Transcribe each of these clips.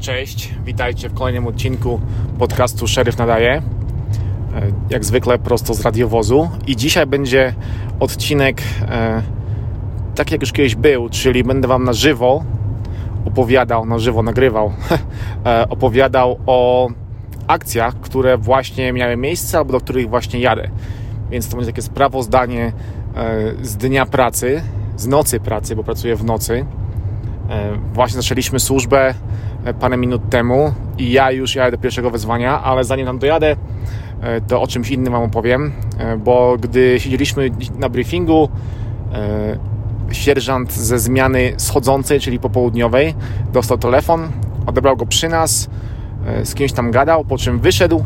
Cześć, witajcie w kolejnym odcinku podcastu Szeryf Nadaje. E, jak zwykle prosto z radiowozu. I dzisiaj będzie odcinek e, tak jak już kiedyś był, czyli będę Wam na żywo opowiadał, na żywo nagrywał, e, opowiadał o akcjach, które właśnie miały miejsce albo do których właśnie jadę. Więc to będzie takie sprawozdanie e, z dnia pracy, z nocy pracy, bo pracuję w nocy. E, właśnie zaczęliśmy służbę e, parę minut temu i ja już jadę do pierwszego wezwania, ale zanim tam dojadę, e, to o czymś innym Wam opowiem, bo gdy siedzieliśmy na briefingu, sierżant ze zmiany schodzącej, czyli popołudniowej, dostał telefon, odebrał go przy nas, z kimś tam gadał, po czym wyszedł,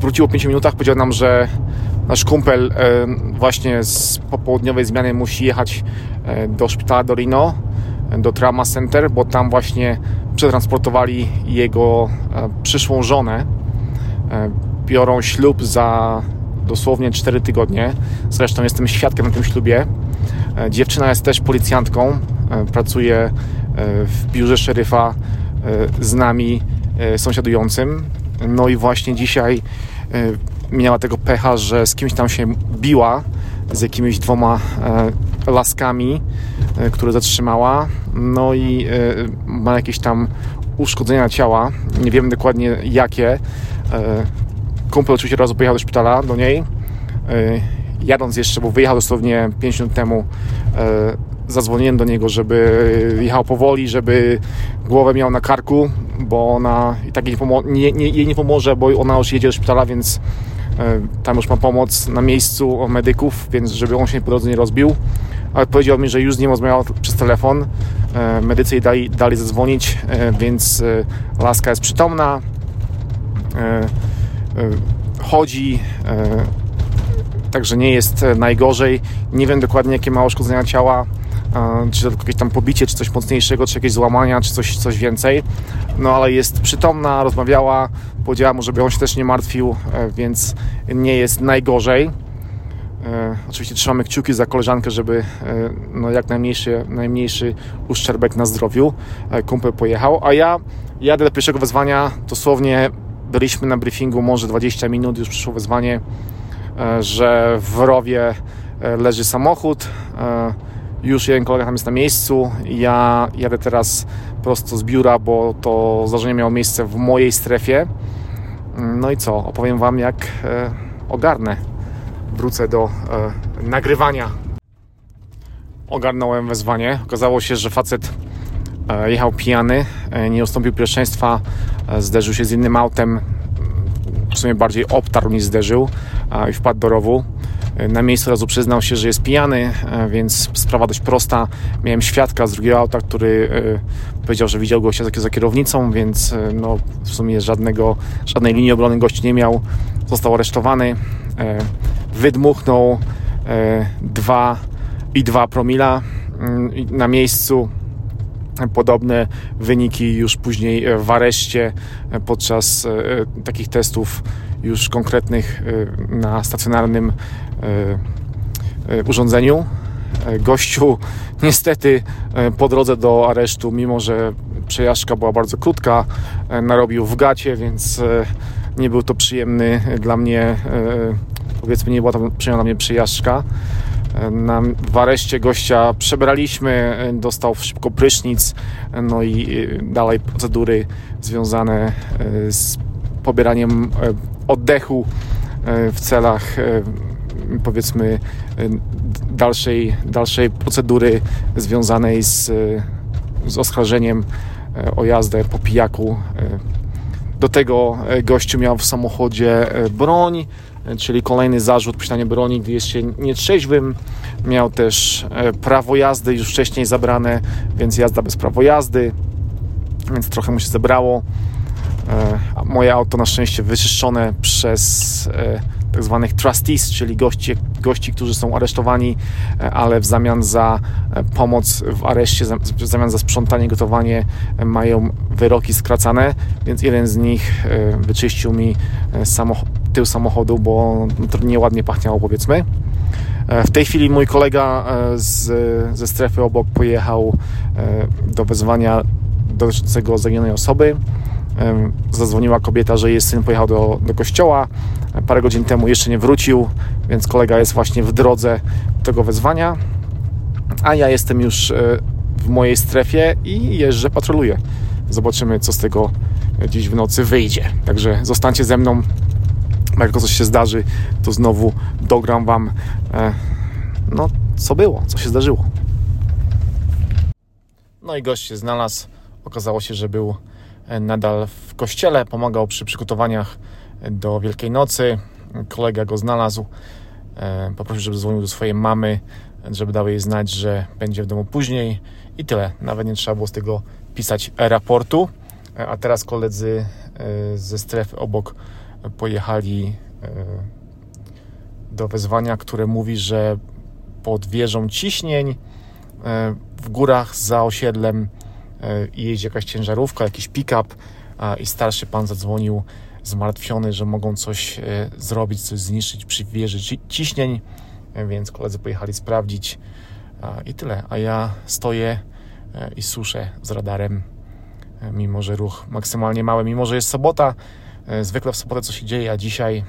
wrócił po 5 minutach, powiedział nam, że nasz kumpel właśnie z popołudniowej zmiany musi jechać do szpitala Dorino, do Trauma Center, bo tam właśnie przetransportowali jego przyszłą żonę. Biorą ślub za dosłownie 4 tygodnie. Zresztą jestem świadkiem na tym ślubie. Dziewczyna jest też policjantką, pracuje w biurze szeryfa z nami sąsiadującym. No i właśnie dzisiaj miała tego pecha, że z kimś tam się biła, z jakimiś dwoma e, laskami, e, które zatrzymała. No i e, ma jakieś tam uszkodzenia ciała. Nie wiem dokładnie jakie. Kumpel oczywiście razu pojechał do szpitala do niej. Jadąc jeszcze, bo wyjechał dosłownie 5 minut temu, zadzwoniłem do niego, żeby jechał powoli, żeby głowę miał na karku, bo ona i tak jej nie, nie, jej nie pomoże, bo ona już jedzie do szpitala, więc tam już ma pomoc na miejscu medyków, więc żeby on się po drodze nie rozbił. Ale powiedział mi, że już z nim rozmawiał przez telefon. E, medycy jej dali, dali zadzwonić, e, więc laska jest przytomna. Chodzi, także nie jest najgorzej. Nie wiem dokładnie, jakie ma uszkodzenia ciała czy to jakieś tam pobicie, czy coś mocniejszego, czy jakieś złamania, czy coś, coś więcej. No ale jest przytomna, rozmawiała, powiedziała mu, żeby on się też nie martwił, e, więc nie jest najgorzej. E, oczywiście trzymamy kciuki za koleżankę, żeby e, no, jak najmniejszy, najmniejszy uszczerbek na zdrowiu. Kumpel pojechał, a ja jadę do pierwszego wezwania. Dosłownie byliśmy na briefingu może 20 minut, już przyszło wezwanie, że w rowie leży samochód już jeden kolega tam jest na miejscu. Ja jadę teraz prosto z biura, bo to zdarzenie miało miejsce w mojej strefie. No i co? Opowiem Wam, jak e, ogarnę. Wrócę do e, nagrywania. Ogarnąłem wezwanie. Okazało się, że facet e, jechał pijany, nie ustąpił pierwszeństwa, zderzył się z innym autem. W sumie bardziej obtarł niż zderzył i wpadł do rowu. Na miejscu razu przyznał się, że jest pijany, e, więc sprawa dość prosta. Miałem świadka z drugiego auta, który e, powiedział, że widział gościa za kierownicą, więc e, no, w sumie żadnego, żadnej linii obrony gość nie miał. Został aresztowany. Wydmuchnął 2 i 2 promila mm, na miejscu podobne wyniki już później w areszcie podczas takich testów już konkretnych na stacjonarnym E, e, urządzeniu. E, gościu niestety po drodze do aresztu, mimo że przejażdżka była bardzo krótka, narobił w gacie, więc nie był to przyjemny dla mnie, powiedzmy nie była to przyjemna dla mnie przejażdżka. Na, w areszcie gościa przebraliśmy, dostał szybko prysznic, no i dalej procedury związane z pobieraniem oddechu w celach powiedzmy e, dalszej, dalszej procedury związanej z, e, z oskarżeniem e, o jazdę po pijaku. Do tego gościu miał w samochodzie broń, czyli kolejny zarzut posiadania broni, gdy jest się nietrzeźwym. Miał też prawo jazdy już wcześniej zabrane, więc jazda bez prawa jazdy, więc trochę mu się zebrało. Moje auto na szczęście wyczyszczone przez tak zwanych trustees, czyli gości, gości, którzy są aresztowani, e, ale w zamian za e, pomoc w areszcie, w zamian za sprzątanie, gotowanie e, mają wyroki skracane, więc jeden z nich wyczyścił mi tył samochodu, bo nieładnie pachniało powiedzmy. W tej chwili mój kolega z, ze strefy obok pojechał do wezwania dotyczącego zaginionej osoby. Zadzwoniła kobieta, że jej syn pojechał do, do kościoła. Parę godzin temu jeszcze nie wrócił, więc kolega jest właśnie w drodze tego wezwania. A ja jestem już e, w mojej strefie i jeżdżę, patroluję. Zobaczymy, co z tego dziś w nocy wyjdzie. Także zostańcie ze mną. Jak coś się zdarzy, to znowu dogram Wam, e, no, co było, co się zdarzyło. No i gość się znalazł. Okazało się, że był nadal w kościele, pomagał przy przygotowaniach do Wielkiej Nocy. Kolega go znalazł, e, poprosił, żeby dzwonił do swojej mamy, żeby dał jej znać, że będzie w domu później i tyle. Nawet nie trzeba było z tego pisać raportu. E, a teraz koledzy ze strefy obok pojechali do wezwania, które mówi, że pod wieżą ciśnień w górach za osiedlem e, jeździ jakaś ciężarówka, jakiś pick-up i starszy pan zadzwonił zmartwiony, że mogą coś e, zrobić, coś zniszczyć przy wieży ciśnień, e, więc koledzy pojechali sprawdzić i tyle. A ja stoję i suszę z radarem, mimo że ruch maksymalnie mały, mimo że jest sobota. Zwykle w sobotę co się dzieje, a dzisiaj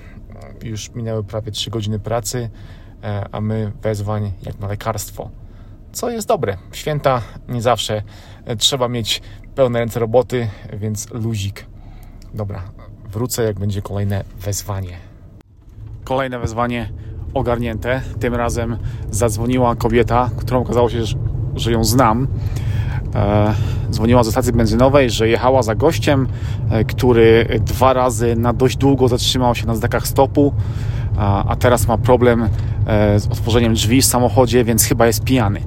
już minęły prawie 3 godziny pracy, a my wezwań jak na lekarstwo co jest dobre. Święta nie zawsze e, trzeba mieć pełne ręce roboty, więc luzik. Dobra, wrócę jak będzie kolejne wezwanie. Kolejne wezwanie ogarnięte. Tym razem zadzwoniła kobieta, którą okazało się, że ją znam. E, dzwoniła ze stacji benzynowej, że jechała za gościem, e, który dwa razy na dość długo zatrzymał się na znakach stopu, a, teraz ma problem z otworzeniem drzwi w samochodzie, więc chyba jest pijany.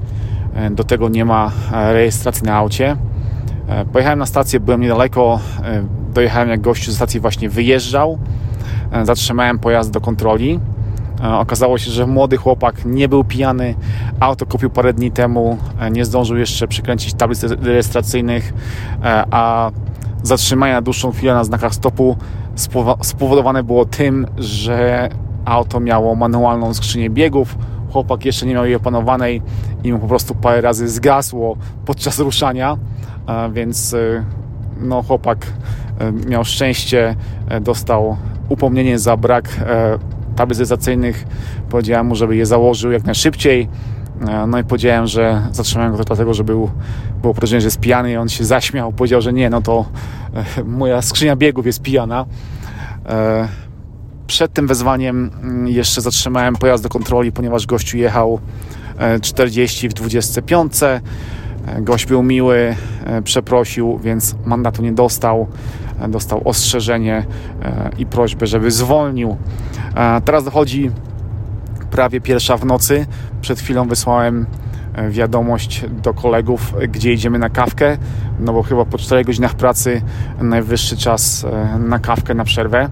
E, do tego nie ma e, rejestracji na aucie. E, pojechałem na stację, byłem niedaleko, dojechałem jak gościu ze stacji właśnie wyjeżdżał. Zatrzymałem pojazd do kontroli. Okazało się, że młody chłopak nie był pijany. Auto kupił parę dni temu, nie zdążył jeszcze przykręcić tablic rejestracyjnych, a zatrzymanie na dłuższą chwilę na znakach stopu spowodowane było tym, że auto miało manualną skrzynię biegów, chłopak jeszcze nie miał jej opanowanej i mu po prostu parę razy zgasło podczas ruszania, więc e, no, chłopak e, miał szczęście, e, dostał upomnienie za brak tablizacyjnych. Powiedziałem mu, żeby je założył jak najszybciej. No i powiedziałem, że zatrzymałem go dlatego, że był, było podejrzenie, że jest pijany i on się zaśmiał. Powiedział, że nie, no to moja skrzynia biegów jest pijana przed tym wezwaniem mm, jeszcze zatrzymałem pojazd do kontroli, ponieważ gościu jechał 40 e, w 25. E, gość był miły, e, przeprosił, więc mandatu nie dostał. Dostał ostrzeżenie i prośbę, żeby zwolnił. Teraz dochodzi prawie pierwsza w nocy. Przed chwilą wysłałem wiadomość do kolegów, gdzie idziemy na kawkę, no bo chyba po 4 godzinach pracy najwyższy czas na kawkę, na przerwę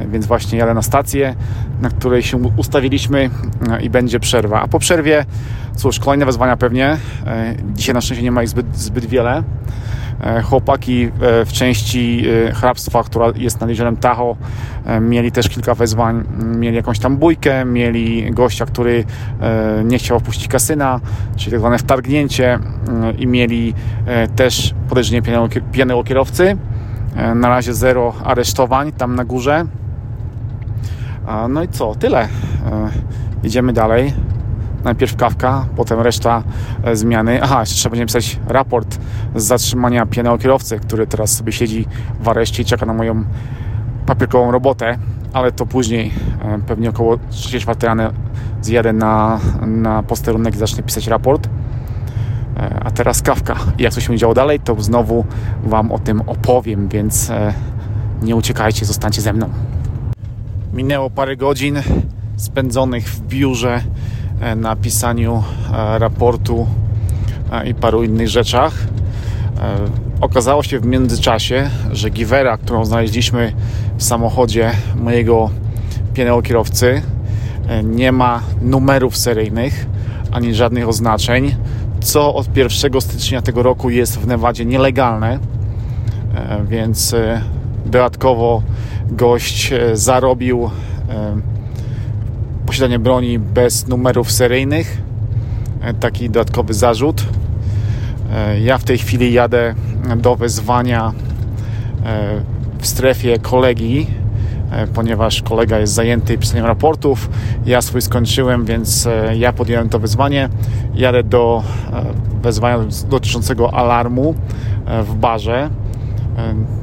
więc właśnie jadę na stację, na której się ustawiliśmy e, i będzie przerwa. A po przerwie, cóż, kolejne wezwania pewnie. E, dzisiaj na szczęście nie ma ich zbyt, zbyt wiele. E, chłopaki w części hrabstwa, która jest nad jeziorem Tahoe, mieli też kilka wezwań. Mieli jakąś tam bójkę, mieli gościa, który nie chciał opuścić kasyna, czyli tak zwane wtargnięcie i mieli też podejrzenie pijanego kierowcy. Na razie zero aresztowań tam na górze. No i co? Tyle. E, idziemy dalej. Najpierw kawka, potem reszta e, zmiany. Aha, jeszcze trzeba będzie pisać raport z zatrzymania pijanego kierowcy, który teraz sobie siedzi w areszcie i czeka na moją papierkową robotę, ale to później, e, pewnie około 3-4 rano zjadę na, na posterunek i zacznę pisać raport. A teraz kawka. I jak coś się działo dalej, to znowu Wam o tym opowiem, więc nie uciekajcie, zostańcie ze mną. Minęło parę godzin spędzonych w biurze e, na pisaniu e, raportu e, i paru innych rzeczach. Okazało się w międzyczasie, że Givera, którą znaleźliśmy w samochodzie mojego pijanego kierowcy, nie ma numerów seryjnych ani żadnych oznaczeń, co od 1 stycznia tego roku jest w Nevadzie nielegalne. Więc dodatkowo gość e, zarobił e, posiadanie broni bez numerów seryjnych. E, taki dodatkowy zarzut. Ja w tej chwili jadę do wezwania w strefie kolegi, ponieważ kolega jest zajęty pisaniem raportów. Ja swój skończyłem, więc ja podjąłem to wyzwanie. Jadę do wezwania dotyczącego alarmu w barze.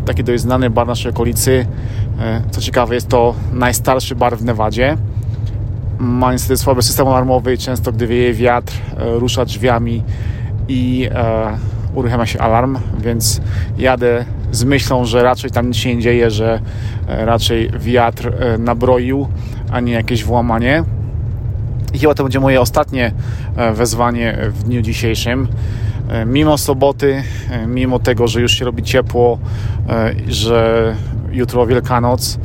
Taki dość znany bar naszej okolicy. Co ciekawe, jest to najstarszy bar w Nevadzie. Ma niestety słaby system alarmowy i często, gdy wieje wiatr, rusza drzwiami i uruchamia się alarm, więc jadę z myślą, że raczej tam nic się nie dzieje, że raczej wiatr nabroił, a nie jakieś włamanie. I chyba to będzie moje ostatnie wezwanie w dniu dzisiejszym. Mimo soboty, mimo tego, że już się robi ciepło, że jutro Wielkanoc,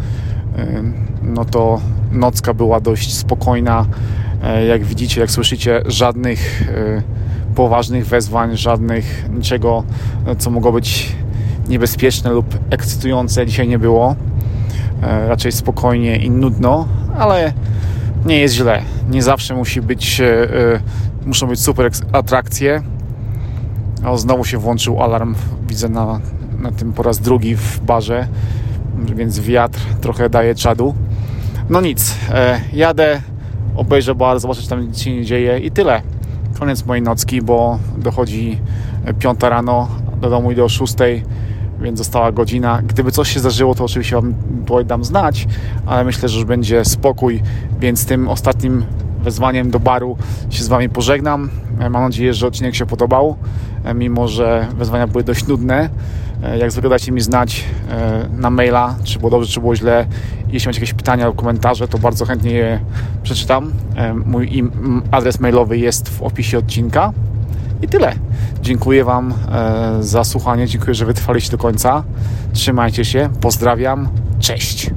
no to nocka była dość spokojna. Jak widzicie, jak słyszycie, żadnych poważnych wezwań, żadnych niczego, co mogło być niebezpieczne lub ekscytujące dzisiaj nie było. Raczej spokojnie i nudno, ale nie jest źle. Nie zawsze musi być, muszą być super atrakcje. O, znowu się włączył alarm, widzę na, na tym po raz drugi w barze, więc wiatr trochę daje czadu. No nic, e, jadę, obejrzę bar, zobaczę, czy tam się nie dzieje i tyle. Koniec mojej nocki, bo dochodzi piąta rano, do domu idę o szóstej, więc została godzina. Gdyby coś się zdarzyło, to oczywiście Wam dam znać, ale myślę, że już będzie spokój, więc tym ostatnim wezwaniem do baru się z Wami pożegnam. Mam nadzieję, że odcinek się podobał, mimo że wezwania były dość nudne. Jak zwykle dajcie mi znać na maila, czy było dobrze, czy było źle. Jeśli macie jakieś pytania lub komentarze, to bardzo chętnie je przeczytam. Mój adres mailowy jest w opisie odcinka. I tyle. Dziękuję Wam za słuchanie. Dziękuję, że wytrwaliście do końca. Trzymajcie się. Pozdrawiam. Cześć.